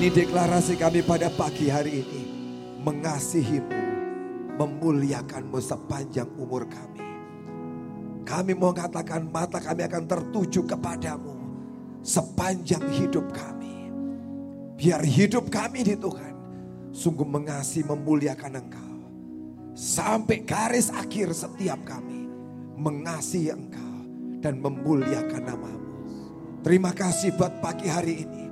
Ini deklarasi kami pada pagi hari ini. Mengasihimu, memuliakanmu sepanjang umur kami. Kami mau katakan mata kami akan tertuju kepadamu sepanjang hidup kami. Biar hidup kami di Tuhan sungguh mengasihi memuliakan Engkau. Sampai garis akhir setiap kami mengasihi Engkau dan memuliakan namamu. Terima kasih buat pagi hari ini.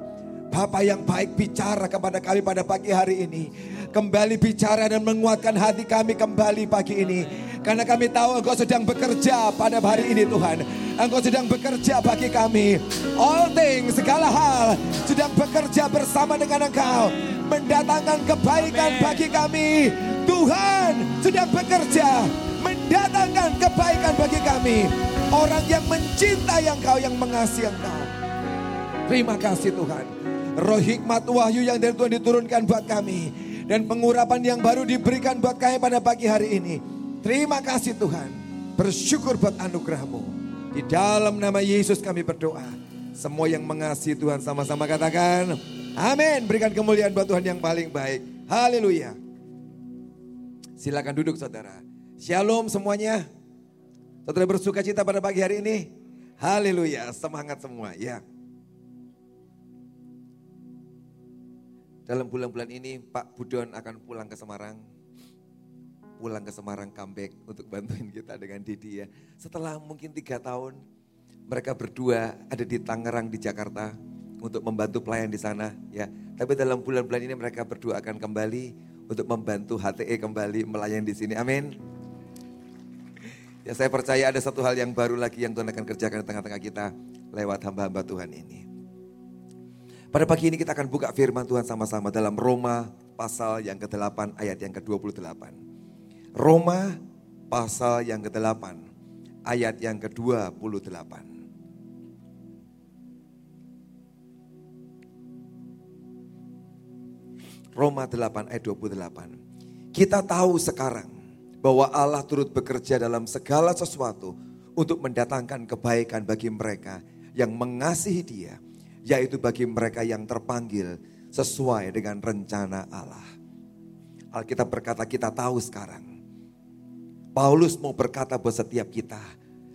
Bapak yang baik bicara kepada kami pada pagi hari ini. Kembali bicara dan menguatkan hati kami kembali pagi ini. Karena kami tahu engkau sedang bekerja pada hari ini Tuhan. Engkau sedang bekerja bagi kami. All things, segala hal sedang bekerja bersama dengan engkau. Mendatangkan kebaikan Amen. bagi kami. Tuhan sedang bekerja. Mendatangkan kebaikan bagi kami. Orang yang mencintai engkau, yang mengasihi engkau. Terima kasih Tuhan. Roh hikmat wahyu yang dari Tuhan diturunkan buat kami. Dan pengurapan yang baru diberikan buat kami pada pagi hari ini. Terima kasih Tuhan. Bersyukur buat anugerahmu. Di dalam nama Yesus kami berdoa. Semua yang mengasihi Tuhan sama-sama katakan. Amin. Berikan kemuliaan buat Tuhan yang paling baik. Haleluya. Silakan duduk saudara. Shalom semuanya. Saudara bersuka cita pada pagi hari ini. Haleluya. Semangat semua ya. Dalam bulan-bulan ini Pak Budon akan pulang ke Semarang. Pulang ke Semarang comeback untuk bantuin kita dengan Didi ya. Setelah mungkin tiga tahun mereka berdua ada di Tangerang di Jakarta untuk membantu pelayan di sana ya. Tapi dalam bulan-bulan ini mereka berdua akan kembali untuk membantu HTE kembali melayani di sini. Amin. Ya saya percaya ada satu hal yang baru lagi yang Tuhan akan kerjakan di tengah-tengah kita lewat hamba-hamba Tuhan ini. Pada pagi ini kita akan buka firman Tuhan sama-sama dalam Roma pasal yang ke-8 ayat yang ke-28. Roma pasal yang ke-8 ayat yang ke-28. Roma 8 ayat 28. Kita tahu sekarang bahwa Allah turut bekerja dalam segala sesuatu untuk mendatangkan kebaikan bagi mereka yang mengasihi dia yaitu bagi mereka yang terpanggil sesuai dengan rencana Allah. Alkitab berkata kita tahu sekarang. Paulus mau berkata buat setiap kita,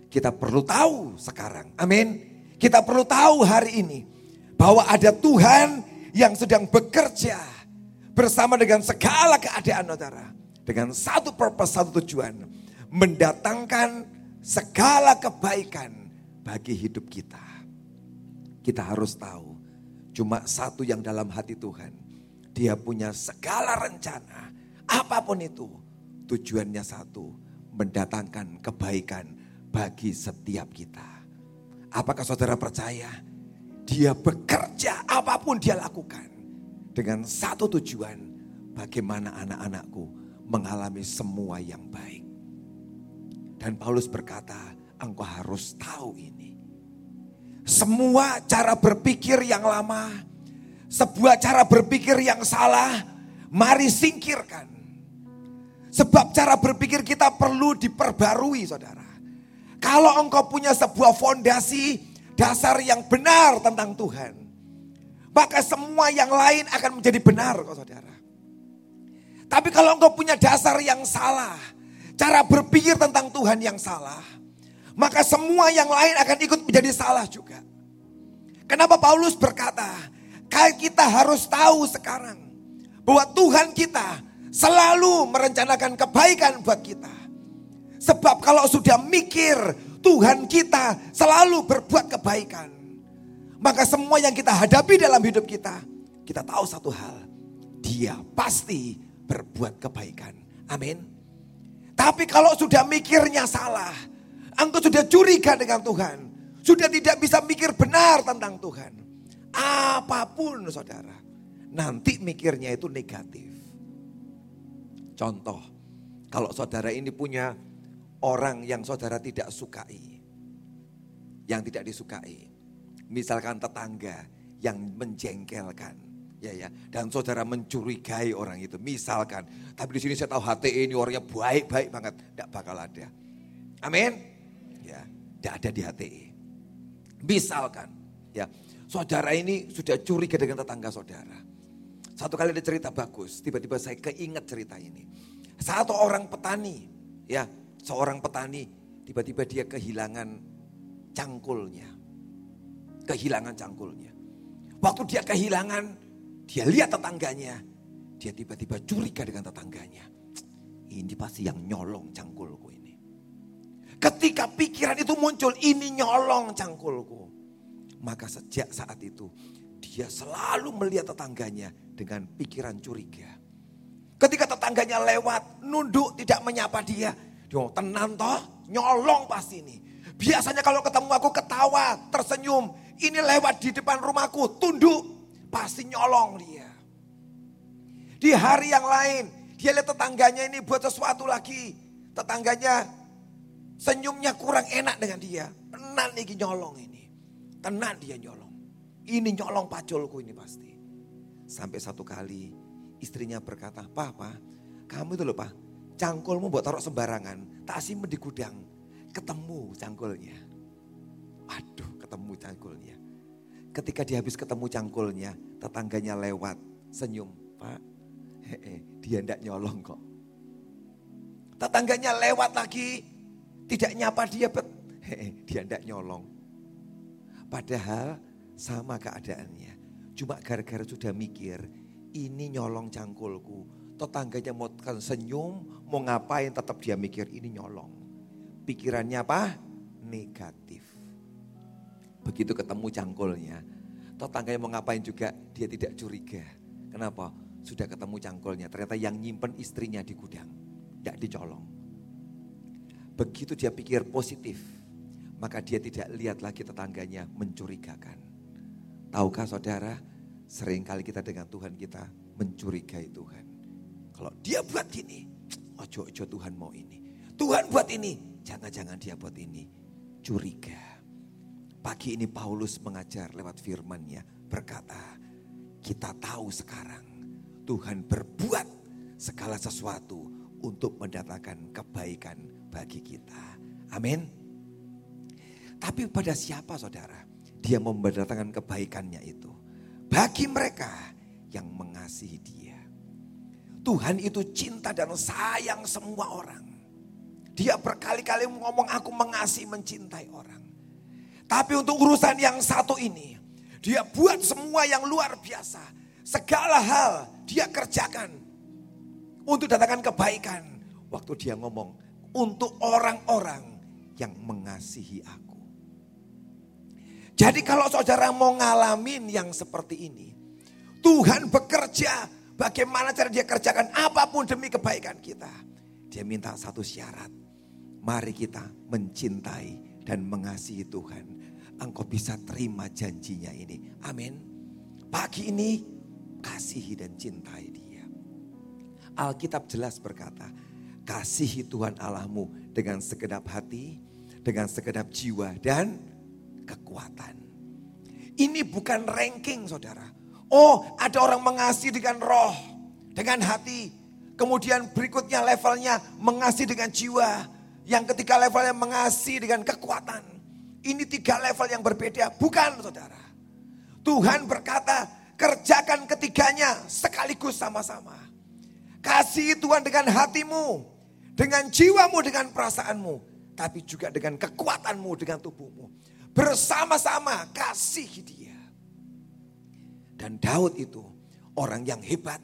kita perlu tahu sekarang. Amin. Kita perlu tahu hari ini bahwa ada Tuhan yang sedang bekerja bersama dengan segala keadaan saudara. Dengan satu purpose, satu tujuan. Mendatangkan segala kebaikan bagi hidup kita. Kita harus tahu, cuma satu yang dalam hati Tuhan. Dia punya segala rencana, apa pun itu. Tujuannya satu, mendatangkan kebaikan bagi setiap kita. Apakah saudara percaya? Dia bekerja apa pun dia lakukan. Dengan satu tujuan, bagaimana anak-anakku mengalami semua yang baik. Dan Paulus berkata, engkau harus tahu ini. Semua cara berpikir yang lama, sebuah cara berpikir yang salah, mari singkirkan. Sebab cara berpikir kita perlu diperbarui saudara. Kalau engkau punya sebuah fondasi dasar yang benar tentang Tuhan. Maka semua yang lain akan menjadi benar kok saudara. Tapi kalau engkau punya dasar yang salah. Cara berpikir tentang Tuhan yang salah maka semua yang lain akan ikut menjadi salah juga. Kenapa Paulus berkata, kita harus tahu sekarang bahwa Tuhan kita selalu merencanakan kebaikan buat kita. Sebab kalau sudah mikir Tuhan kita selalu berbuat kebaikan. Maka semua yang kita hadapi dalam hidup kita, kita tahu satu hal. Dia pasti berbuat kebaikan. Amin. Tapi kalau sudah mikirnya salah, Engkau sudah curiga dengan Tuhan. Sudah tidak bisa mikir benar tentang Tuhan. Apa pun saudara. Nanti mikirnya itu negatif. Contoh. Kalau saudara ini punya orang yang saudara tidak sukai. Yang tidak disukai. Misalkan tetangga yang menjengkelkan ya ya dan saudara mencurigai orang itu misalkan tapi di sini saya tahu HTI ini orangnya baik-baik banget tidak bakal ada amin tidak ada di HTI. Misalkan, ya, saudara ini sudah curiga dengan tetangga saudara. Satu kali ada cerita bagus, tiba-tiba saya keinget cerita ini. Satu orang petani, ya, seorang petani, tiba-tiba dia kehilangan cangkulnya. Kehilangan cangkulnya. Waktu dia kehilangan, dia lihat tetangganya. Dia tiba-tiba curiga dengan tetangganya. Ini pasti yang nyolong cangkulku. Ketika pikiran itu muncul, ini nyolong cangkulku. Maka sejak saat itu, dia selalu melihat tetangganya dengan pikiran curiga. Ketika tetangganya lewat, nunduk tidak menyapa dia. Dia tenang toh, nyolong pasti ini. Biasanya kalau ketemu aku ketawa, tersenyum. Ini lewat di depan rumahku, tunduk. Pasti nyolong dia. Di hari yang lain, dia lihat tetangganya ini buat sesuatu lagi. Tetangganya senyumnya kurang enak dengan dia. Tenan nih nyolong ini. Tenan dia nyolong. Ini nyolong pacolku ini pasti. Sampai satu kali istrinya berkata, Papa, kamu itu loh pak, cangkulmu buat taruh sembarangan. Tak simpen di gudang. Ketemu cangkulnya. Aduh ketemu cangkulnya. Ketika dia habis ketemu cangkulnya, tetangganya lewat, senyum. Pak, he dia ndak nyolong kok. Tetangganya lewat lagi, tidak nyapa dia, bet. Dia ndak nyolong. Padahal sama keadaannya. Cuma gara-gara sudah mikir, ini nyolong cangkulku. Tetangganya mau kan senyum, mau ngapain tetap dia mikir ini nyolong. Pikirannya apa? Negatif. Begitu ketemu cangkulnya, tetangganya mau ngapain juga dia tidak curiga. Kenapa? Sudah ketemu cangkulnya, ternyata yang nyimpen istrinya di gudang, tidak dicolong. Begitu dia pikir positif, maka dia tidak lihat lagi tetangganya mencurigakan. Tahukah saudara, sering kali kita dengan Tuhan kita mencurigai Tuhan. Kalau dia buat gini, ojo-ojo Tuhan mau ini. Tuhan buat ini, jangan-jangan dia buat ini. Curiga. Pagi ini Paulus mengajar lewat firmannya berkata, kita tahu sekarang Tuhan berbuat segala sesuatu untuk mendatangkan kebaikan bagi kita. Amin. Tapi pada siapa saudara? Dia mendatangkan kebaikannya itu. Bagi mereka yang mengasihi dia. Tuhan itu cinta dan sayang semua orang. Dia berkali-kali ngomong aku mengasihi mencintai orang. Tapi untuk urusan yang satu ini, dia buat semua yang luar biasa. Segala hal dia kerjakan untuk datangkan kebaikan. Waktu dia ngomong, untuk orang-orang yang mengasihi aku. Jadi kalau saudara mau ngalamin yang seperti ini, Tuhan bekerja bagaimana cara dia kerjakan apa pun demi kebaikan kita. Dia minta satu syarat. Mari kita mencintai dan mengasihi Tuhan engkau bisa terima janjinya ini. Amin. Pagi ini kasihi dan cintai dia. Alkitab jelas berkata, kasihi Tuhan Allahmu dengan segenap hati, dengan segenap jiwa dan kekuatan. Ini bukan ranking saudara. Oh ada orang mengasihi dengan roh, dengan hati. Kemudian berikutnya levelnya mengasihi dengan jiwa. Yang ketiga levelnya mengasihi dengan kekuatan. Ini tiga level yang berbeda, bukan saudara. Tuhan berkata, kerjakan ketiganya sekaligus sama-sama. Kasih Tuhan dengan hatimu, dengan jiwamu, dengan perasaanmu. Tapi juga dengan kekuatanmu, dengan tubuhmu. Bersama-sama kasih dia. Dan Daud itu orang yang hebat.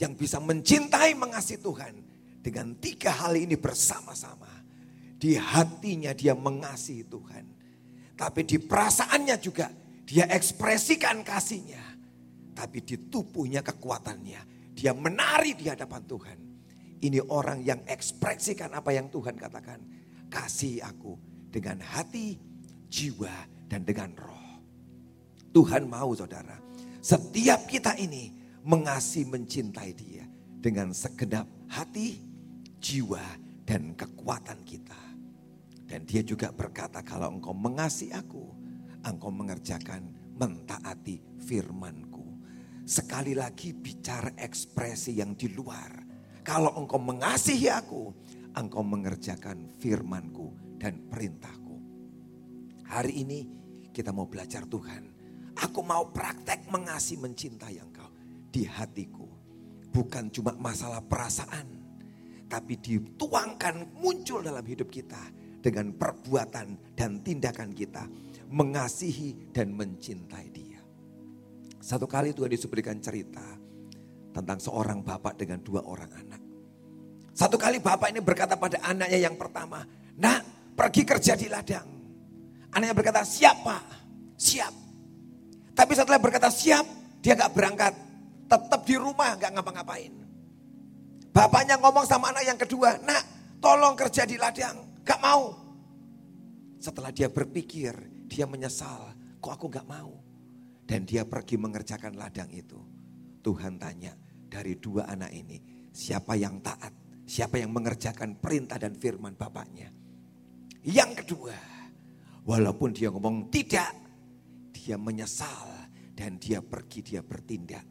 Yang bisa mencintai mengasihi Tuhan. Dengan tiga hal ini bersama-sama. Di hatinya dia mengasihi Tuhan tapi di perasaannya juga dia ekspresikan kasihnya. Tapi di tubuhnya kekuatannya. Dia menari di hadapan Tuhan. Ini orang yang ekspresikan apa yang Tuhan katakan. Kasih aku dengan hati, jiwa, dan dengan roh. Tuhan mau saudara. Setiap kita ini mengasihi mencintai dia. Dengan segenap hati, jiwa, dan kekuatan kita. Dan dia juga berkata kalau engkau mengasihi aku, engkau mengerjakan mentaati firmanku. Sekali lagi bicara ekspresi yang di luar. Kalau engkau mengasihi aku, engkau mengerjakan firmanku dan perintahku. Hari ini kita mau belajar Tuhan. Aku mau praktek mengasihi mencintai engkau. di hatiku. Bukan cuma masalah perasaan, tapi dituangkan muncul dalam hidup kita dengan perbuatan dan tindakan kita mengasihi dan mencintai dia. Satu kali Tuhan Yesus berikan cerita tentang seorang bapak dengan dua orang anak. Satu kali bapak ini berkata pada anaknya yang pertama, nak pergi kerja di ladang. Anaknya berkata, siap pak, siap. Tapi setelah berkata siap, dia gak berangkat. Tetap di rumah gak ngapa-ngapain. Bapaknya ngomong sama anak yang kedua, nak tolong kerja di ladang. Gak mau. Setelah dia berpikir, dia menyesal. Kok aku gak mau? Dan dia pergi mengerjakan ladang itu. Tuhan tanya dari dua anak ini, siapa yang taat? Siapa yang mengerjakan perintah dan firman bapaknya? Yang kedua, walaupun dia ngomong tidak, dia menyesal dan dia pergi, dia bertindak.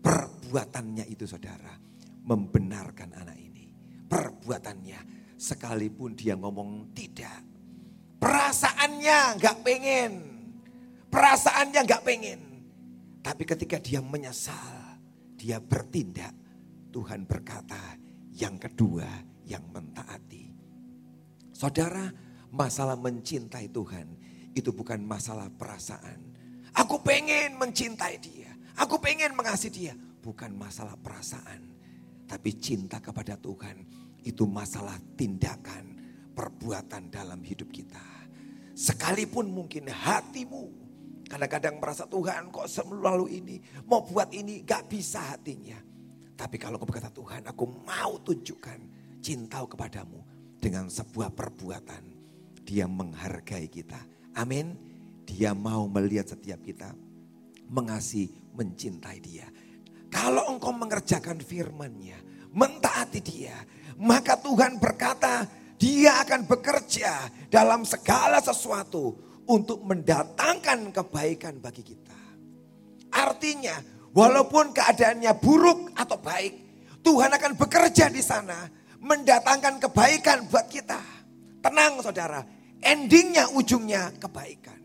Perbuatannya itu saudara, membenarkan anak ini. Perbuatannya, sekalipun dia ngomong tidak. Perasaannya nggak pengen. Perasaannya nggak pengen. Tapi ketika dia menyesal, dia bertindak. Tuhan berkata, yang kedua yang mentaati. Saudara, masalah mencintai Tuhan itu bukan masalah perasaan. Aku pengen mencintai dia. Aku pengen mengasihi dia. Bukan masalah perasaan. Tapi cinta kepada Tuhan itu masalah tindakan, perbuatan dalam hidup kita. Sekalipun mungkin hatimu kadang-kadang merasa Tuhan kok selalu ini. Mau buat ini gak bisa hatinya. Tapi kalau kau berkata Tuhan aku mau tunjukkan cinta kepadamu dengan sebuah perbuatan. Dia menghargai kita. Amin. Dia mau melihat setiap kita mengasihi, mencintai dia. Kalau engkau mengerjakan firman-Nya, mentaati dia, maka Tuhan berkata, dia akan bekerja dalam segala sesuatu untuk mendatangkan kebaikan bagi kita. Artinya, walaupun keadaannya buruk atau baik, Tuhan akan bekerja di sana mendatangkan kebaikan buat kita. Tenang saudara, endingnya ujungnya kebaikan.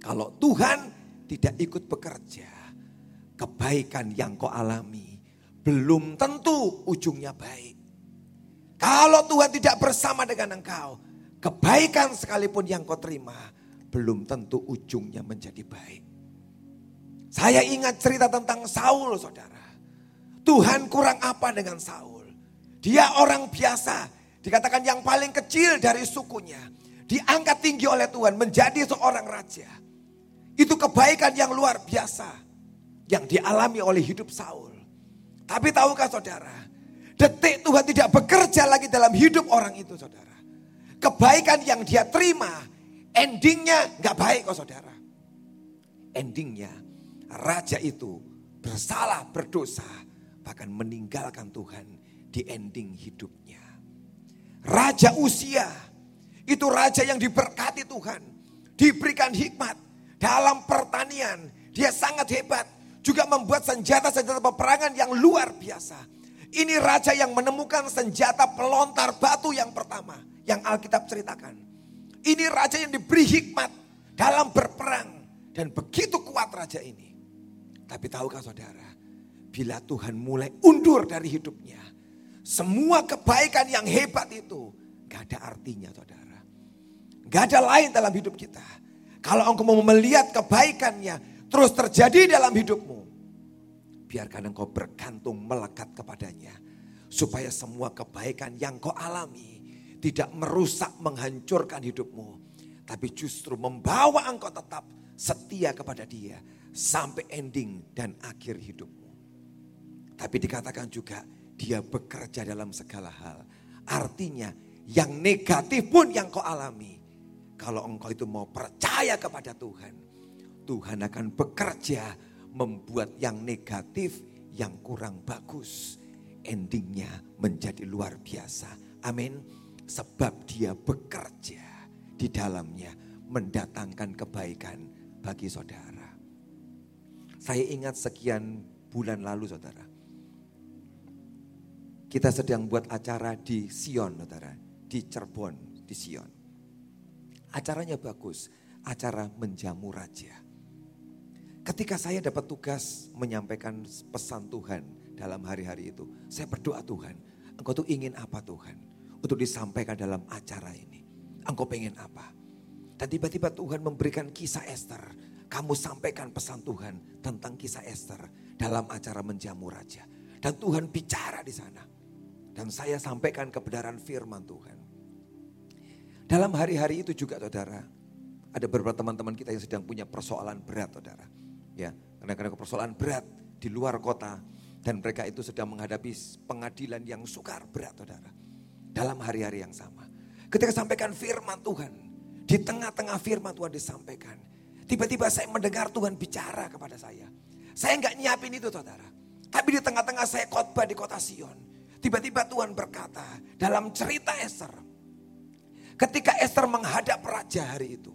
Kalau Tuhan tidak ikut bekerja, kebaikan yang kau alami belum tentu ujungnya baik. Kalau Tuhan tidak bersama dengan engkau, kebaikan sekalipun yang kau terima belum tentu ujungnya menjadi baik. Saya ingat cerita tentang Saul saudara. Tuhan kurang apa dengan Saul? Dia orang biasa, dikatakan yang paling kecil dari sukunya. Diangkat tinggi oleh Tuhan menjadi seorang raja. Itu kebaikan yang luar biasa yang dialami oleh hidup Saul. Tapi tahukah saudara, detik Tuhan tidak bekerja lagi dalam hidup orang itu saudara. Kebaikan yang dia terima, endingnya gak baik kok saudara. Endingnya raja itu bersalah, berdosa, bahkan meninggalkan Tuhan di ending hidupnya. Raja usia, itu raja yang diberkati Tuhan, diberikan hikmat, dalam pertanian. Dia sangat hebat. Juga membuat senjata-senjata peperangan yang luar biasa. Ini raja yang menemukan senjata pelontar batu yang pertama. Yang Alkitab ceritakan. Ini raja yang diberi hikmat dalam berperang. Dan begitu kuat raja ini. Tapi tahukah saudara. Bila Tuhan mulai undur dari hidupnya. Semua kebaikan yang hebat itu. Gak ada artinya saudara. Gak ada lain dalam hidup kita kalau engkau mau melihat kebaikannya terus terjadi dalam hidupmu. Biarkan engkau bergantung melekat kepadanya. Supaya semua kebaikan yang kau alami tidak merusak menghancurkan hidupmu. Tapi justru membawa engkau tetap setia kepada dia sampai ending dan akhir hidupmu. Tapi dikatakan juga dia bekerja dalam segala hal. Artinya yang negatif pun yang kau alami kalau engkau itu mau percaya kepada Tuhan, Tuhan akan bekerja membuat yang negatif, yang kurang bagus, endingnya menjadi luar biasa. Amin. Sebab dia bekerja di dalamnya mendatangkan kebaikan bagi saudara. Saya ingat sekian bulan lalu saudara. Kita sedang buat acara di Sion saudara. Di Cirebon, di Sion. Acaranya bagus, acara menjamu raja. Ketika saya dapat tugas menyampaikan pesan Tuhan dalam hari-hari itu. Saya berdoa Tuhan, Engkau tuh ingin apa Tuhan? Untuk disampaikan dalam acara ini. Engkau pengen apa? Dan tiba-tiba Tuhan memberikan kisah Esther. Kamu sampaikan pesan Tuhan tentang kisah Esther dalam acara menjamu raja. Dan Tuhan bicara di sana. Dan saya sampaikan kebenaran firman Tuhan. Dalam hari-hari itu juga saudara, ada beberapa teman-teman kita yang sedang punya persoalan berat saudara ya karena karena persoalan berat di luar kota dan mereka itu sedang menghadapi pengadilan yang sukar berat saudara dalam hari-hari yang sama ketika sampaikan firman Tuhan di tengah-tengah firman Tuhan disampaikan tiba-tiba saya mendengar Tuhan bicara kepada saya saya nggak nyiapin itu saudara tapi di tengah-tengah saya khotbah di kota Sion tiba-tiba Tuhan berkata dalam cerita Esther ketika Esther menghadap raja hari itu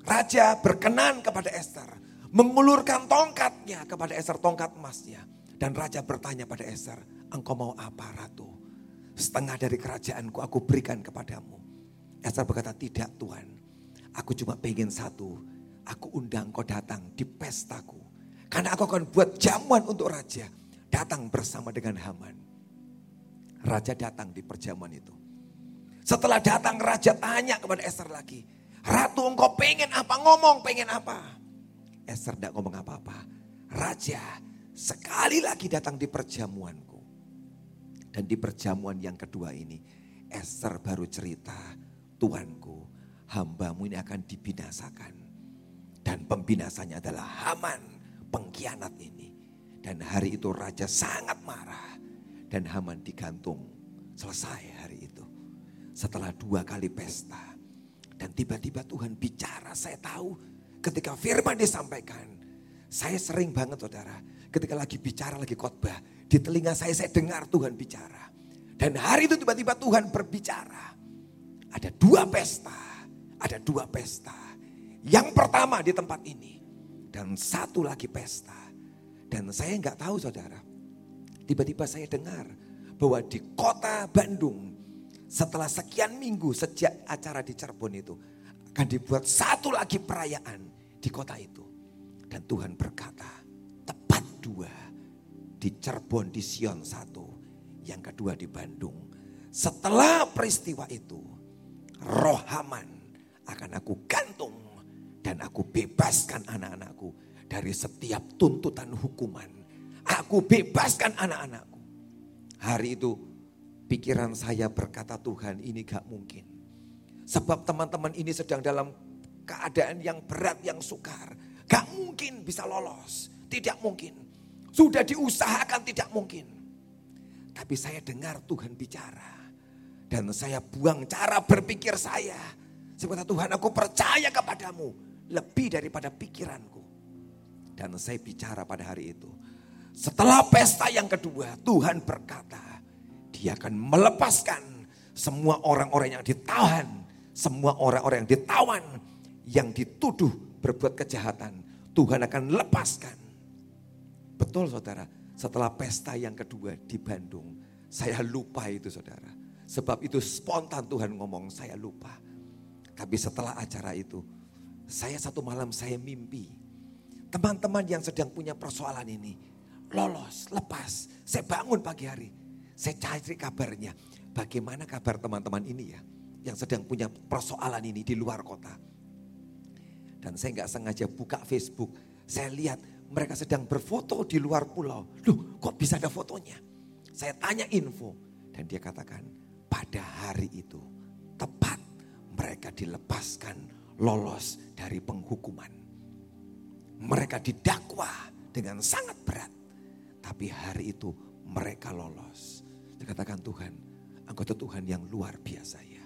Raja berkenan kepada Esther mengulurkan tongkatnya kepada Esther, tongkat emasnya. Dan raja bertanya pada Esther, engkau mau apa ratu? Setengah dari kerajaanku aku berikan kepadamu. Esther berkata, tidak Tuhan. Aku cuma pengen satu. Aku undang kau datang di pestaku. Karena aku akan buat jamuan untuk raja. Datang bersama dengan Haman. Raja datang di perjamuan itu. Setelah datang raja tanya kepada Esther lagi. Ratu engkau pengen apa? Ngomong pengen apa? Esther tidak ngomong apa-apa. Raja sekali lagi datang di perjamuanku. Dan di perjamuan yang kedua ini Esther baru cerita, Tuanku hambamu ini akan dibinasakan. Dan pembinasanya adalah Haman, pengkhianat ini. Dan hari itu raja sangat marah. Dan Haman digantung. Selesai hari itu. Setelah dua kali pesta. Dan tiba-tiba Tuhan bicara, saya tahu Ketika firman disampaikan, saya sering banget saudara, ketika lagi bicara, lagi khotbah, di telinga saya saya dengar Tuhan bicara. Dan hari itu tiba-tiba Tuhan berbicara. Ada dua pesta, ada dua pesta. Yang pertama di tempat ini, dan satu lagi pesta. Dan saya nggak tahu saudara, tiba-tiba saya dengar bahwa di kota Bandung, setelah sekian minggu sejak acara di Cirebon itu, akan dibuat satu lagi perayaan di kota itu. Dan Tuhan berkata, di Cirebon di Sion satu, yang kedua di Bandung. Setelah peristiwa itu, roh Haman akan aku gantung dan aku bebaskan anak-anakku dari setiap tuntutan hukuman. Aku bebaskan anak-anakku. Hari itu pikiran saya berkata Tuhan ini gak mungkin. Sebab teman-teman ini sedang dalam keadaan yang berat, yang sukar. Gak mungkin bisa lolos. Tidak mungkin. Sudah diusahakan tidak mungkin. Tapi saya dengar Tuhan bicara. Dan saya buang cara berpikir saya. Sebenarnya Tuhan aku percaya kepadamu. Lebih daripada pikiranku. Dan saya bicara pada hari itu. Setelah pesta yang kedua Tuhan berkata. Dia akan melepaskan semua orang-orang yang ditahan semua orang-orang yang ditawan, yang dituduh berbuat kejahatan, Tuhan akan lepaskan. Betul saudara, setelah pesta yang kedua di Bandung, saya lupa itu saudara. Sebab itu spontan Tuhan ngomong, saya lupa. Tapi setelah acara itu, saya satu malam saya mimpi. Teman-teman yang sedang punya persoalan ini, lolos, lepas. Saya bangun pagi hari, saya cari kabarnya. Bagaimana kabar teman-teman ini ya? yang sedang punya persoalan ini di luar kota. Dan saya nggak sengaja buka Facebook, saya lihat mereka sedang berfoto di luar pulau. Loh kok bisa ada fotonya? Saya tanya info dan dia katakan pada hari itu tepat mereka dilepaskan lolos dari penghukuman. Mereka didakwa dengan sangat berat. Tapi hari itu mereka lolos. Dikatakan Tuhan, anggota Tuhan yang luar biasa ya.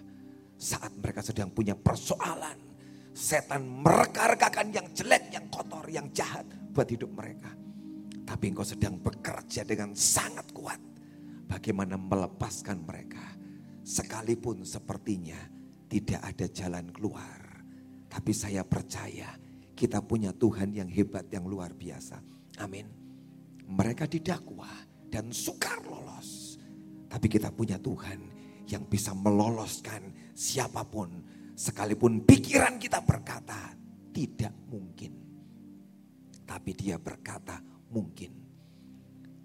Saat mereka sedang punya persoalan. Setan mereka-rekakan yang jelek, yang kotor, yang jahat buat hidup mereka. Tapi engkau sedang bekerja dengan sangat kuat. Bagaimana melepaskan mereka. Sekalipun sepertinya tidak ada jalan keluar. Tapi saya percaya kita punya Tuhan yang hebat, yang luar biasa. Amin. Mereka didakwa dan sukar lolos. Tapi kita punya Tuhan yang bisa meloloskan siapa pun. Sekalipun pikiran kita berkata tidak mungkin. Tapi dia berkata mungkin.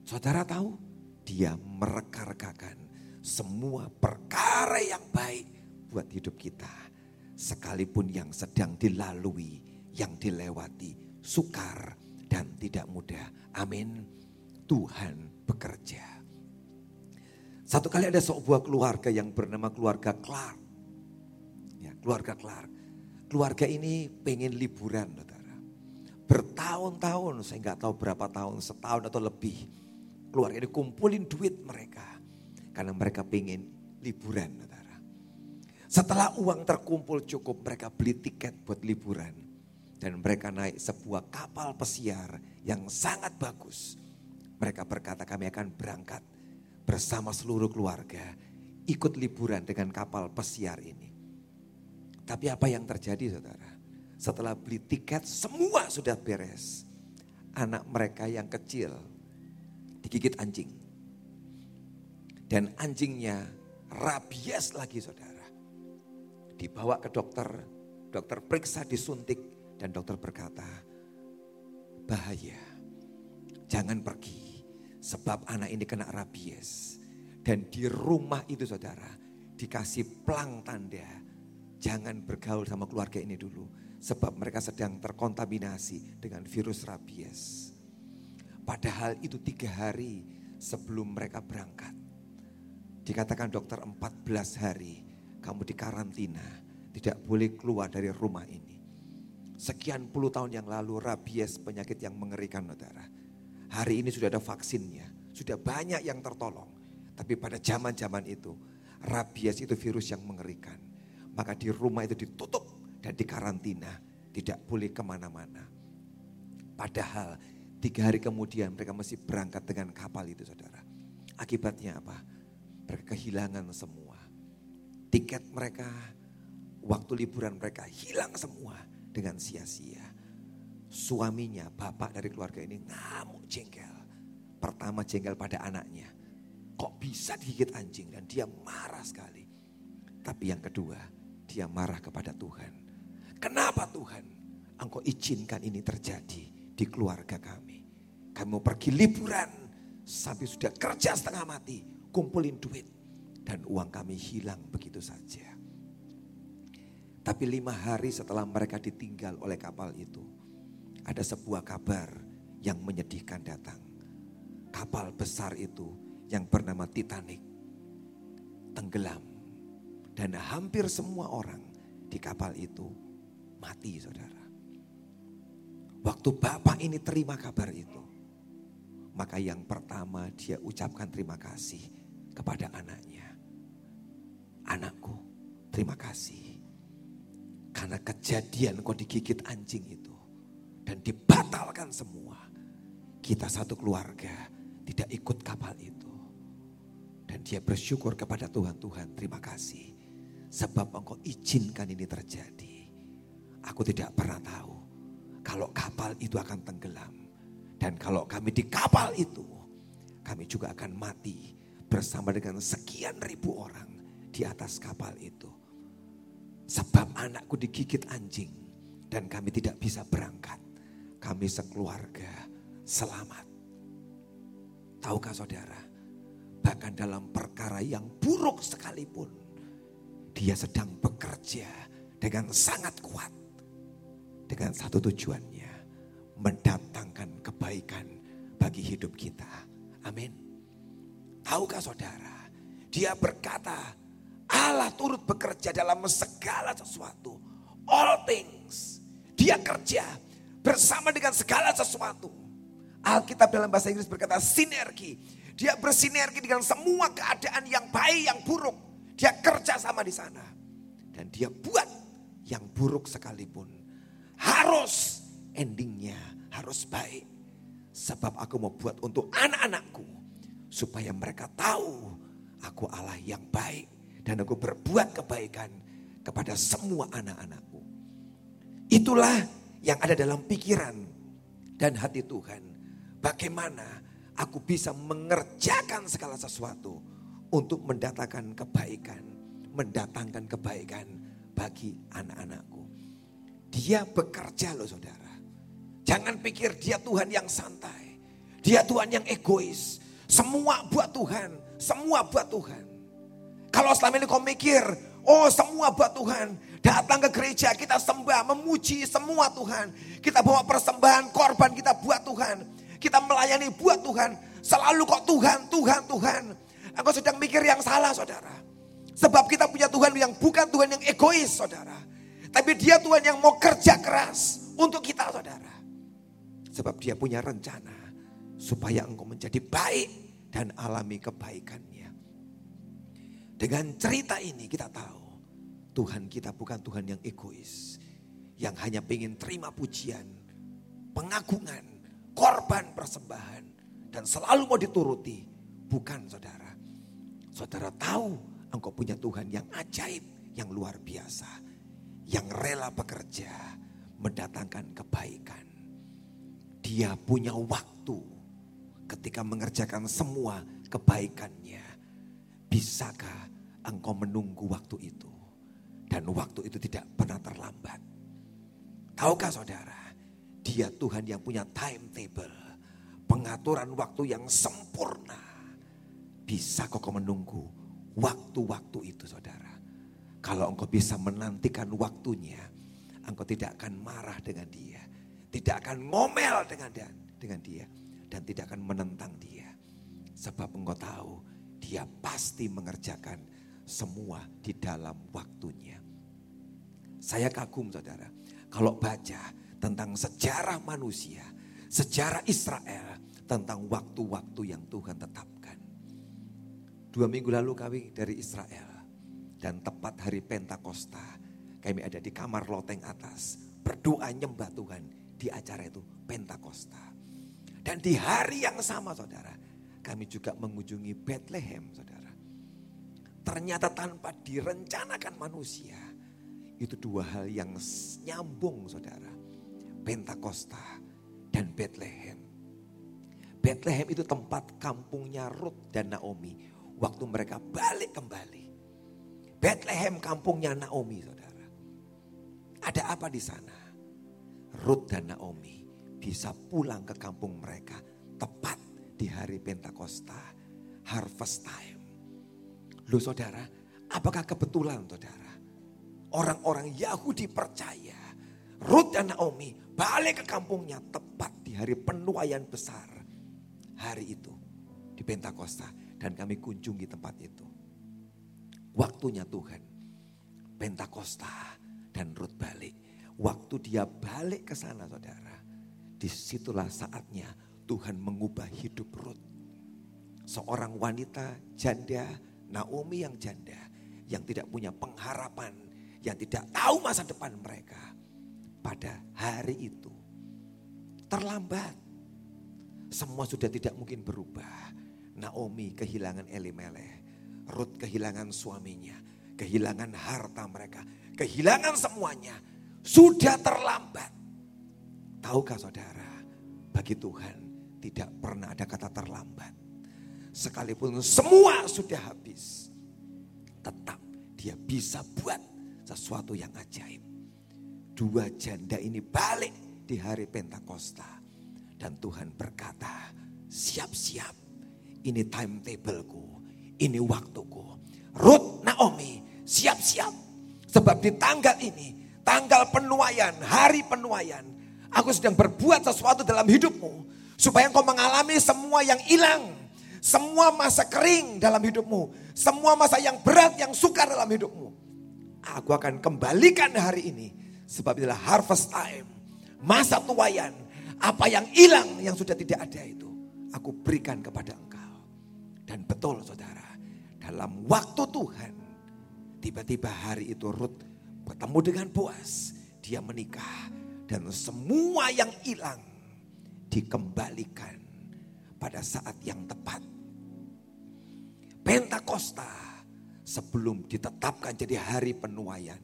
Saudara tahu dia mereka-rekakan semua perkara yang baik buat hidup kita. Sekalipun yang sedang dilalui, yang dilewati, sukar dan tidak mudah. Amin. Tuhan bekerja. Satu kali ada sebuah keluarga yang bernama keluarga Clark. Ya, keluarga Clark. Keluarga ini pengen liburan, saudara. Bertahun-tahun, saya nggak tahu berapa tahun, setahun atau lebih. Keluarga ini kumpulin duit mereka. Karena mereka pengen liburan, saudara. Setelah uang terkumpul cukup, mereka beli tiket buat liburan. Dan mereka naik sebuah kapal pesiar yang sangat bagus mereka berkata kami akan berangkat bersama seluruh keluarga ikut liburan dengan kapal pesiar ini. Tapi apa yang terjadi saudara? Setelah beli tiket semua sudah beres. Anak mereka yang kecil digigit anjing. Dan anjingnya rabies lagi saudara. Dibawa ke dokter, dokter periksa disuntik dan dokter berkata, bahaya, jangan pergi. Sebab anak ini kena rabies. Dan di rumah itu saudara dikasih pelang tanda. Jangan bergaul sama keluarga ini dulu. Sebab mereka sedang terkontaminasi dengan virus rabies. Padahal itu tiga hari sebelum mereka berangkat. Dikatakan dokter 14 hari kamu di karantina. Tidak boleh keluar dari rumah ini. Sekian puluh tahun yang lalu rabies penyakit yang mengerikan saudara Hari ini sudah ada vaksinnya, sudah banyak yang tertolong. Tapi pada zaman-zaman itu, rabies itu virus yang mengerikan. Maka di rumah itu ditutup dan dikarantina, tidak boleh ke mana-mana. Padahal tiga hari kemudian mereka masih berangkat dengan kapal itu saudara. Akibatnya apa? Mereka kehilangan semua. Tiket mereka, waktu liburan mereka hilang semua dengan sia-sia suaminya, bapak dari keluarga ini ngamuk jengkel. Pertama jengkel pada anaknya. Kok bisa digigit anjing dan dia marah sekali. Tapi yang kedua, dia marah kepada Tuhan. Kenapa Tuhan? Engkau izinkan ini terjadi di keluarga kami. Kami mau pergi liburan sampai sudah kerja setengah mati, kumpulin duit. Dan uang kami hilang begitu saja. Tapi lima hari setelah mereka ditinggal oleh kapal itu, ada sebuah kabar yang menyedihkan datang. Kapal besar itu yang bernama Titanic tenggelam. Dan hampir semua orang di kapal itu mati saudara. Waktu bapak ini terima kabar itu. Maka yang pertama dia ucapkan terima kasih kepada anaknya. Anakku terima kasih. Karena kejadian kau digigit anjing itu dan dibatalkan semua. Kita satu keluarga tidak ikut kapal itu. Dan dia bersyukur kepada Tuhan, Tuhan terima kasih. Sebab engkau izinkan ini terjadi. Aku tidak pernah tahu kalau kapal itu akan tenggelam. Dan kalau kami di kapal itu, kami juga akan mati bersama dengan sekian ribu orang di atas kapal itu. Sebab anakku digigit anjing dan kami tidak bisa berangkat kami sekeluarga selamat. Tahukah saudara, bahkan dalam perkara yang buruk sekalipun, dia sedang bekerja dengan sangat kuat. Dengan satu tujuannya, mendatangkan kebaikan bagi hidup kita. Amin. Tahukah saudara, dia berkata, Allah turut bekerja dalam segala sesuatu. All things. Dia kerja bersama dengan segala sesuatu. Alkitab dalam bahasa Inggris berkata sinergi. Dia bersinergi dengan semua keadaan yang baik, yang buruk. Dia kerja sama di sana. Dan dia buat yang buruk sekalipun. Harus endingnya harus baik. Sebab aku mau buat untuk anak-anakku. Supaya mereka tahu aku Allah yang baik. Dan aku berbuat kebaikan kepada semua anak-anakku. Itulah yang ada dalam pikiran dan hati Tuhan. Bagaimana aku bisa mengerjakan segala sesuatu untuk mendatangkan kebaikan, mendatangkan kebaikan bagi anak-anakku. Dia bekerja loh saudara. Jangan pikir dia Tuhan yang santai. Dia Tuhan yang egois. Semua buat Tuhan. Semua buat Tuhan. Kalau selama ini kau mikir, oh semua buat Tuhan. Datang ke gereja, kita sembah, memuji semua Tuhan. Kita bawa persembahan, korban kita buat Tuhan. Kita melayani buat Tuhan. Selalu kok Tuhan, Tuhan, Tuhan. Engkau sedang mikir yang salah saudara. Sebab kita punya Tuhan yang bukan Tuhan yang egois saudara. Tapi dia Tuhan yang mau kerja keras untuk kita saudara. Sebab dia punya rencana supaya engkau menjadi baik dan alami kebaikannya. Dengan cerita ini kita tahu Tuhan kita bukan Tuhan yang egois. Yang hanya ingin terima pujian, pengagungan, korban persembahan. Dan selalu mau dituruti. Bukan saudara. Saudara tahu engkau punya Tuhan yang ajaib, yang luar biasa. Yang rela bekerja, mendatangkan kebaikan. Dia punya waktu ketika mengerjakan semua kebaikannya. Bisakah engkau menunggu waktu itu? Dan waktu itu tidak pernah terlambat. Tahukah saudara, dia Tuhan yang punya timetable. Pengaturan waktu yang sempurna. Bisa kok menunggu waktu-waktu itu saudara. Kalau engkau bisa menantikan waktunya, engkau tidak akan marah dengan dia. Tidak akan ngomel dengan dia, dengan dia dan tidak akan menentang dia. Sebab engkau tahu dia pasti mengerjakan semua di dalam waktunya. Saya kagum saudara, kalau baca tentang sejarah manusia, sejarah Israel, tentang waktu-waktu yang Tuhan tetapkan. Dua minggu lalu kami dari Israel, dan tepat hari Pentakosta, kami ada di kamar loteng atas, berdoa nyembah Tuhan di acara itu Pentakosta. Dan di hari yang sama saudara, kami juga mengunjungi Bethlehem saudara. Ternyata tanpa direncanakan manusia. Itu dua hal yang nyambung saudara. Pentakosta dan Bethlehem. Bethlehem itu tempat kampungnya Ruth dan Naomi. Waktu mereka balik kembali. Bethlehem kampungnya Naomi saudara. Ada apa di sana? Ruth dan Naomi bisa pulang ke kampung mereka tepat di hari Pentakosta, harvest time. Loh saudara, apakah kebetulan saudara? Orang-orang Yahudi percaya Ruth dan Naomi balik ke kampungnya tepat di hari penuaian besar. Hari itu di Pentakosta dan kami kunjungi tempat itu. Waktunya Tuhan. Pentakosta dan Ruth balik. Waktu dia balik ke sana saudara. Di situlah saatnya Tuhan mengubah hidup Ruth. Seorang wanita janda Naomi yang janda, yang tidak punya pengharapan, yang tidak tahu masa depan mereka. Pada hari itu terlambat. Semua sudah tidak mungkin berubah. Naomi kehilangan Elimelech, Ruth kehilangan suaminya, kehilangan harta mereka, kehilangan semuanya. Sudah terlambat. Tahukah saudara, bagi Tuhan tidak pernah ada kata terlambat. Sekalipun semua sudah habis. Tetap dia bisa buat sesuatu yang ajaib. Dua janda ini balik di hari Pentakosta. Dan Tuhan berkata, siap-siap. Ini timetableku, ini waktuku. Ruth Naomi, siap-siap. Sebab di tanggal ini, tanggal penuaian, hari penuaian. Aku sedang berbuat sesuatu dalam hidupmu. Supaya engkau mengalami semua yang hilang semua masa kering dalam hidupmu. Semua masa yang berat, yang sukar dalam hidupmu. Aku akan kembalikan hari ini. Sebab inilah harvest time. Masa tuayan. Apa yang hilang, yang sudah tidak ada itu. Aku berikan kepada engkau. Dan betul saudara. Dalam waktu Tuhan. Tiba-tiba hari itu Ruth bertemu dengan Boas. Dia menikah. Dan semua yang hilang dikembalikan pada saat yang tepat. Pentakosta sebelum ditetapkan jadi hari penuaian.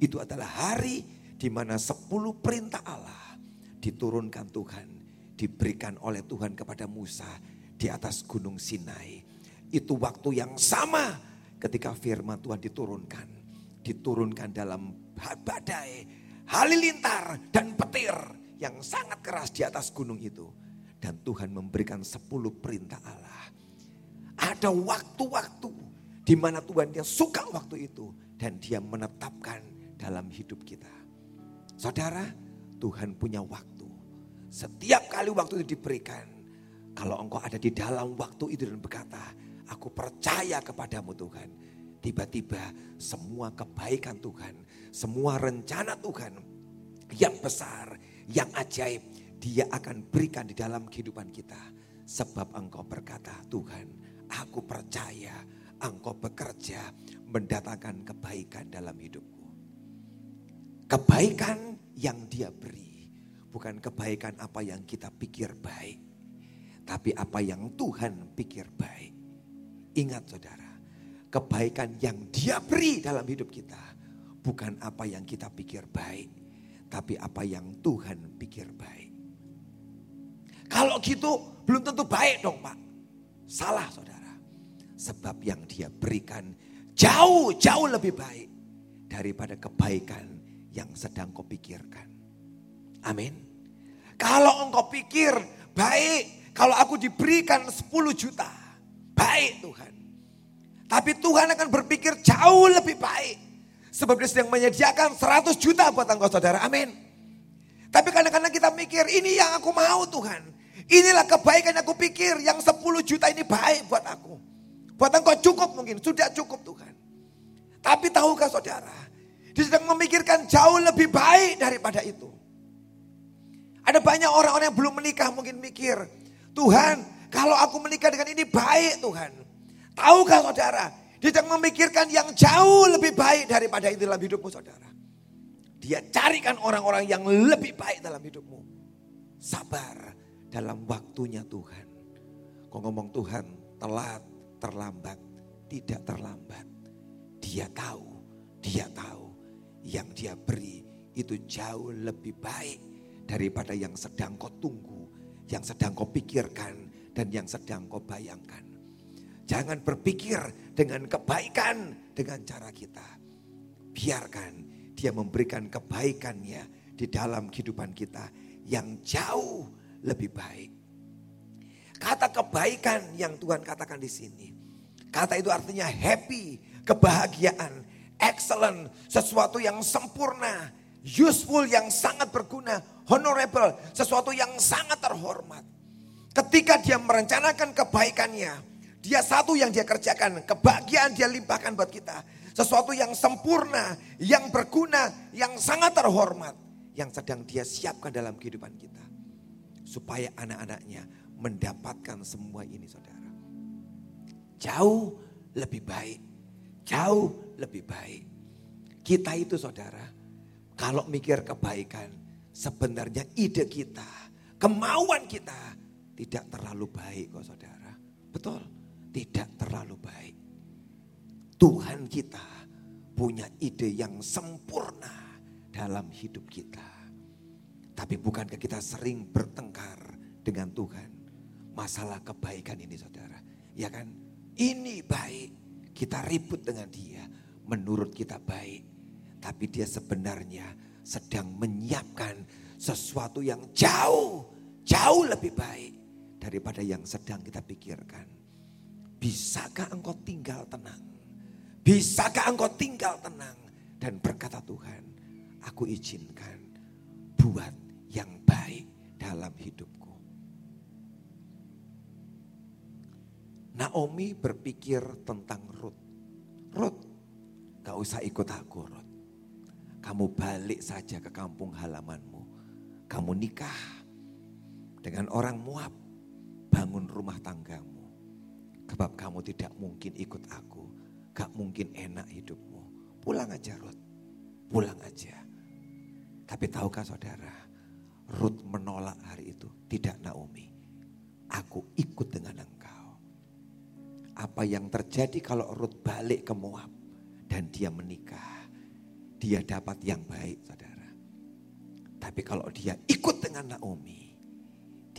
Itu adalah hari di mana sepuluh perintah Allah diturunkan Tuhan. Diberikan oleh Tuhan kepada Musa di atas gunung Sinai. Itu waktu yang sama ketika firman Tuhan diturunkan. Diturunkan dalam badai, halilintar dan petir yang sangat keras di atas gunung itu. Dan Tuhan memberikan sepuluh perintah Allah. Ada waktu-waktu di mana Tuhan dia suka waktu itu. Dan dia menetapkan dalam hidup kita. Saudara, Tuhan punya waktu. Setiap kali waktu itu diberikan. Kalau engkau ada di dalam waktu itu dan berkata, aku percaya kepadamu Tuhan. Tiba-tiba semua kebaikan Tuhan, semua rencana Tuhan yang besar, yang ajaib, dia akan berikan di dalam kehidupan kita. Sebab engkau berkata, Tuhan aku percaya engkau bekerja mendatangkan kebaikan dalam hidupku. Kebaikan yang dia beri, bukan kebaikan apa yang kita pikir baik. Tapi apa yang Tuhan pikir baik. Ingat saudara, kebaikan yang dia beri dalam hidup kita. Bukan apa yang kita pikir baik. Tapi apa yang Tuhan pikir baik. Kalau gitu belum tentu baik dong pak. Salah saudara. Sebab yang dia berikan jauh-jauh lebih baik. Daripada kebaikan yang sedang kau pikirkan. Amin. Kalau engkau pikir baik. Kalau aku diberikan 10 juta. Baik Tuhan. Tapi Tuhan akan berpikir jauh lebih baik. Sebab dia sedang menyediakan 100 juta buat engkau saudara. Amin. Tapi kadang-kadang kita mikir ini yang aku mau Tuhan. Inilah kebaikan yang aku pikir. Yang 10 juta ini baik buat aku. Buat engkau cukup mungkin. Sudah cukup Tuhan. Tapi tahukah saudara. Dia sedang memikirkan jauh lebih baik daripada itu. Ada banyak orang-orang yang belum menikah mungkin mikir. Tuhan kalau aku menikah dengan ini baik Tuhan. Tahukah saudara, dia memikirkan yang jauh lebih baik daripada itu dalam hidupmu saudara. Dia carikan orang-orang yang lebih baik dalam hidupmu. Sabar dalam waktunya Tuhan. Kau ngomong Tuhan telat, terlambat, tidak terlambat. Dia tahu, dia tahu yang dia beri itu jauh lebih baik daripada yang sedang kau tunggu, yang sedang kau pikirkan, dan yang sedang kau bayangkan. Jangan berpikir dengan kebaikan dengan cara kita. Biarkan dia memberikan kebaikannya di dalam kehidupan kita yang jauh lebih baik. Kata kebaikan yang Tuhan katakan di sini. Kata itu artinya happy, kebahagiaan, excellent, sesuatu yang sempurna, useful yang sangat berguna, honorable, sesuatu yang sangat terhormat. Ketika dia merencanakan kebaikannya, dia satu yang dia kerjakan, kebahagiaan dia limpahkan buat kita. Sesuatu yang sempurna, yang berguna, yang sangat terhormat. Yang sedang dia siapkan dalam kehidupan kita. Supaya anak-anaknya mendapatkan semua ini saudara. Jauh lebih baik. Jauh lebih baik. Kita itu saudara, kalau mikir kebaikan, sebenarnya ide kita, kemauan kita tidak terlalu baik kok saudara. Betul tidak terlalu baik. Tuhan kita punya ide yang sempurna dalam hidup kita. Tapi bukankah kita sering bertengkar dengan Tuhan? Masalah kebaikan ini saudara. Ya kan? Ini baik. Kita ribut dengan dia. Menurut kita baik. Tapi dia sebenarnya sedang menyiapkan sesuatu yang jauh, jauh lebih baik daripada yang sedang kita pikirkan. Bisakah engkau tinggal tenang? Bisakah engkau tinggal tenang? Dan berkata Tuhan, aku izinkan buat yang baik dalam hidupku. Naomi berpikir tentang Ruth. Ruth, gak usah ikut aku Ruth. Kamu balik saja ke kampung halamanmu. Kamu nikah dengan orang Moab. Bangun rumah tanggamu Sebab kamu tidak mungkin ikut aku. Gak mungkin enak hidupmu. Pulang aja Ruth. Pulang aja. Tapi tahukah saudara. Ruth menolak hari itu. Tidak Naomi. Aku ikut dengan engkau. Apa yang terjadi kalau Ruth balik ke Moab. Dan dia menikah. Dia dapat yang baik saudara. Tapi kalau dia ikut dengan Naomi.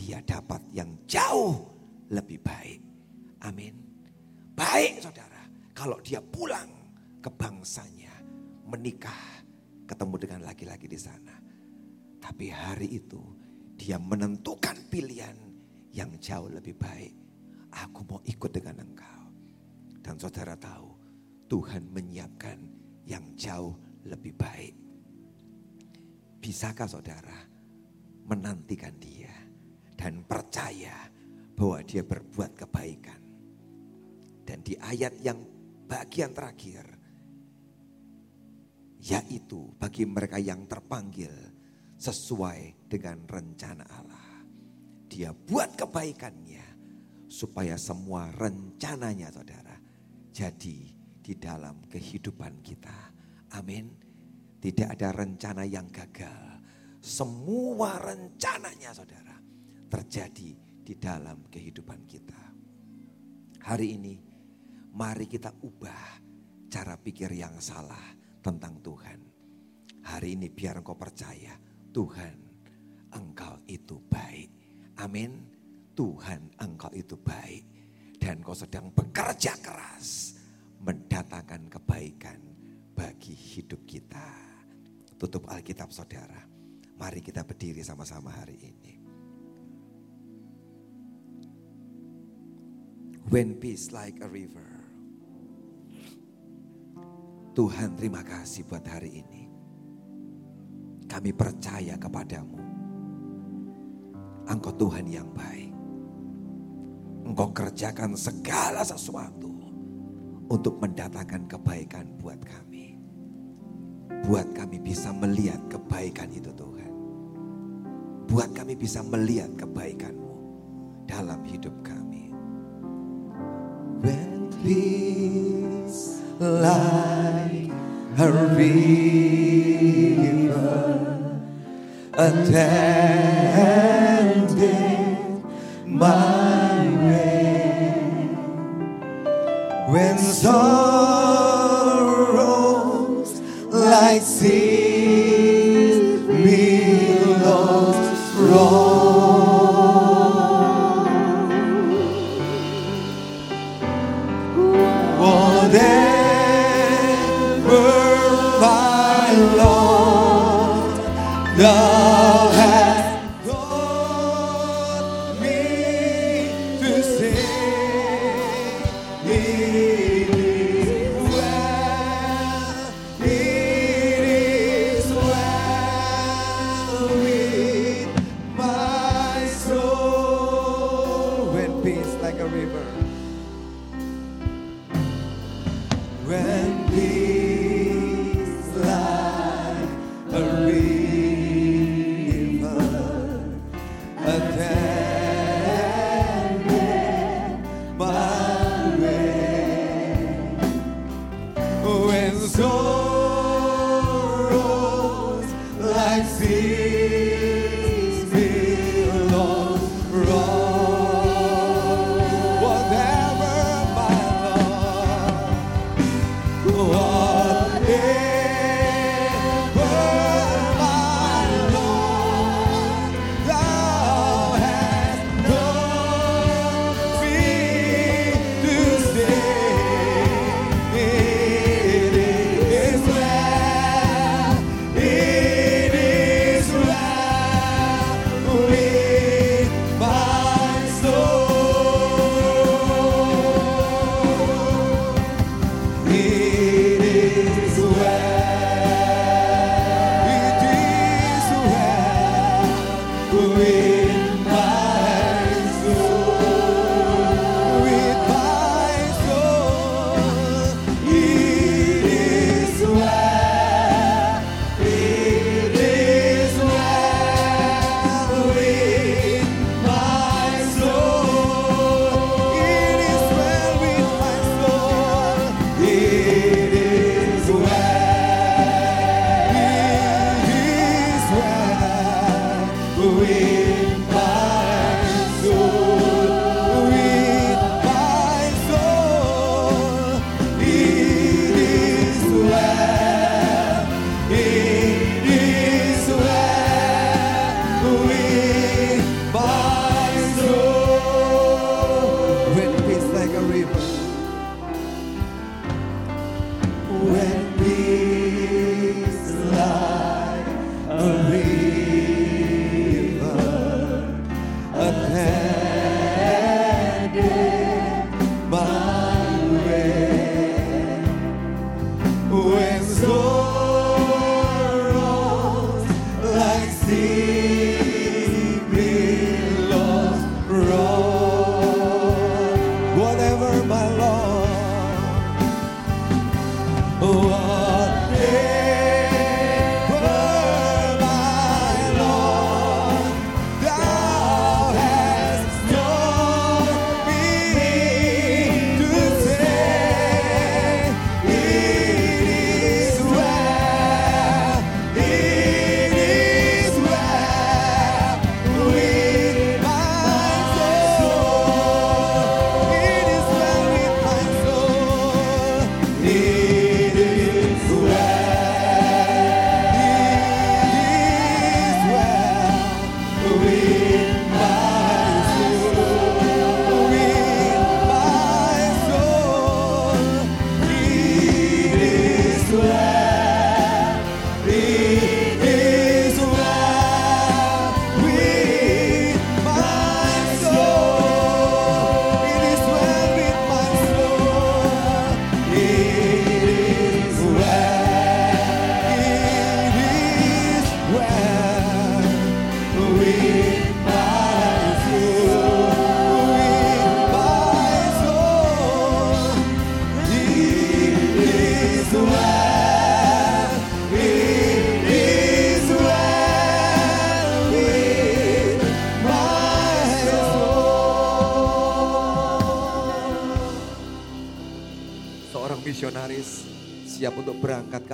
Dia dapat yang jauh lebih baik. Amin. Baik saudara, kalau dia pulang ke bangsanya, menikah, ketemu dengan laki-laki di sana. Tapi hari itu dia menentukan pilihan yang jauh lebih baik. Aku mau ikut dengan engkau. Dan saudara tahu Tuhan menyiapkan yang jauh lebih baik. Bisakah saudara menantikan dia dan percaya bahwa dia berbuat kebaikan. Dan di ayat yang bagian terakhir, yaitu bagi mereka yang terpanggil sesuai dengan rencana Allah. Dia buat kebaikannya supaya semua rencananya saudara jadi di dalam kehidupan kita. Amin. Tidak ada rencana yang gagal. Semua rencananya saudara terjadi di dalam kehidupan kita. Hari ini mari kita ubah cara pikir yang salah tentang Tuhan. Hari ini biar engkau percaya Tuhan engkau itu baik. Amin. Tuhan engkau itu baik. Dan kau sedang bekerja keras mendatangkan kebaikan bagi hidup kita. Tutup Alkitab saudara. Mari kita berdiri sama-sama hari ini. When peace like a river. Tuhan terima kasih buat hari ini. Kami percaya kepadamu. Engkau Tuhan yang baik. Engkau kerjakan segala sesuatu untuk mendatangkan kebaikan buat kami. Buat kami bisa melihat kebaikan itu Tuhan. Buat kami bisa melihat kebaikanmu dalam hidup kami. Peace like a river attended my way. When sorrows Whatever my Lord,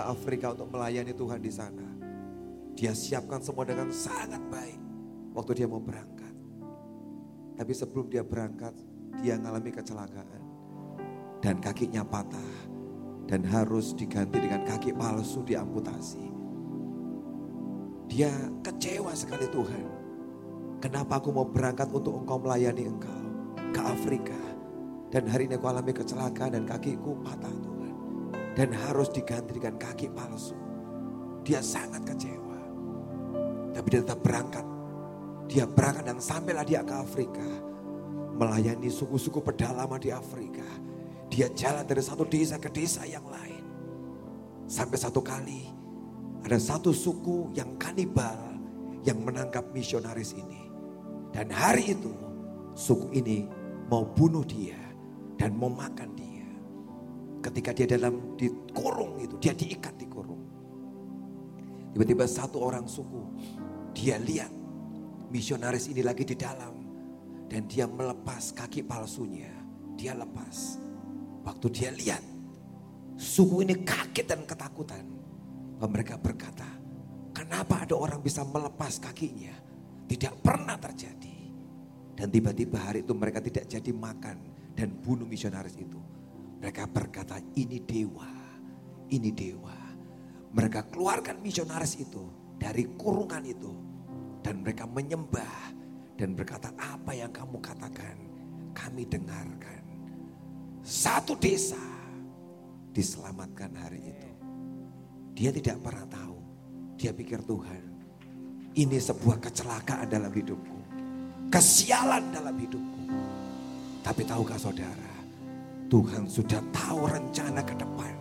Afrika untuk melayani Tuhan di sana. Dia siapkan semua dengan sangat baik waktu dia mau berangkat. Tapi sebelum dia berangkat, dia mengalami kecelakaan. Dan kakinya patah. Dan harus diganti dengan kaki palsu diamputasi. Dia kecewa sekali Tuhan. Kenapa aku mau berangkat untuk engkau melayani engkau ke Afrika. Dan hari ini aku alami kecelakaan dan kakiku patah Tuhan. Dan harus diganti dengan kaki palsu. Dia sangat kecewa. Tapi dia tetap berangkat. Dia berangkat dan sampailah dia ke Afrika. Melayani suku-suku pedalaman di Afrika. Dia jalan dari satu desa ke desa yang lain. Sampai satu kali ada satu suku yang kanibal yang menangkap misionaris ini. Dan hari itu suku ini mau bunuh dia dan mau makan dia. Ketika dia dalam dikurung itu, dia diikat di kurung. Tiba-tiba satu orang suku, dia lihat misionaris ini lagi di dalam. Dan dia melepas kaki palsunya. Dia lepas. Waktu dia lihat, suku ini kaget dan ketakutan. Mereka berkata, kenapa ada orang bisa melepas kakinya? Tidak pernah terjadi. Dan tiba-tiba hari itu mereka tidak jadi makan dan bunuh misionaris itu. Mereka berkata, ini dewa, ini dewa. Mereka keluarkan misionaris itu dari kurungan itu. Dan mereka menyembah dan berkata, apa yang kamu katakan, kami dengarkan. Satu desa diselamatkan hari itu. Dia tidak pernah tahu. Dia pikir Tuhan, ini sebuah kecelakaan dalam hidupku. Kesialan dalam hidupku. Tapi tahukah saudara, Tuhan sudah tahu rencana ke depan.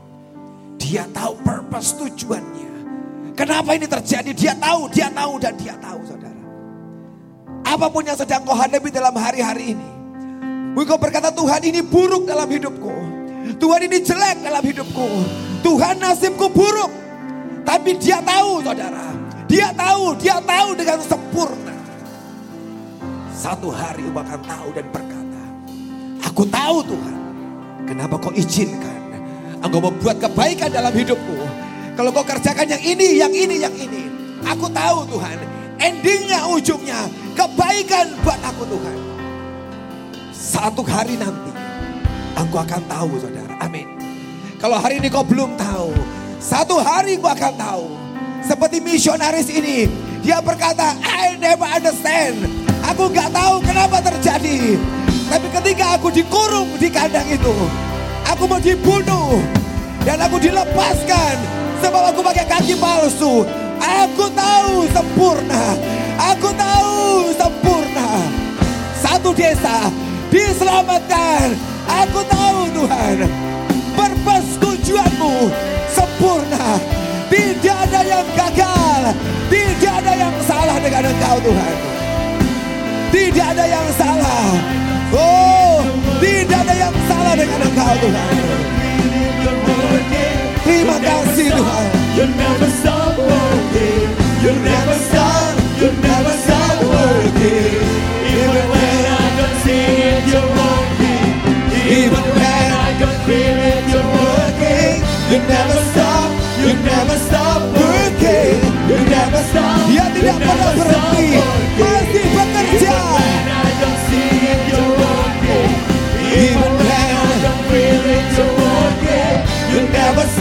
Dia tahu purpose tujuannya. Kenapa ini terjadi? Dia tahu, dia tahu dan dia tahu saudara. Apa pun yang sedang kau hadapi dalam hari-hari ini. Engkau berkata Tuhan ini buruk dalam hidupku. Tuhan ini jelek dalam hidupku. Tuhan nasibku buruk. Tapi dia tahu saudara. Dia tahu, dia tahu dengan sempurna. Satu hari akan tahu dan berkata. Aku tahu Tuhan. Kenapa kau izinkan. Engkau membuat kebaikan dalam hidupku. Kalau kau kerjakan yang ini, yang ini, yang ini. Aku tahu Tuhan. Endingnya, ujungnya. Kebaikan buat aku Tuhan. Satu hari nanti. Engkau akan tahu saudara. Amin. Kalau hari ini kau belum tahu. Satu hari gua akan tahu. Seperti misionaris ini. Dia berkata, I never understand. Aku gak tahu kenapa terjadi. Tapi ketika aku dikurung di kandang itu. Aku mau dibunuh. Dan aku dilepaskan. Sebab aku pakai kaki palsu. Aku tahu sempurna. Aku tahu sempurna. Satu desa diselamatkan. Aku tahu Tuhan. Purpose tujuanmu sempurna. Tidak ada yang gagal. Tidak ada yang salah dengan engkau Tuhan. Tidak ada yang salah. Oh, tidak ada yang salah dengan engkau Tuhan. Terima kasih Tuhan. You never stop working. You never stop. You never stop working. Even when I don't see it, you're working. Even when I don't feel it, you're working. You never stop. You never stop working. You never stop. Dia tidak pernah berhenti. never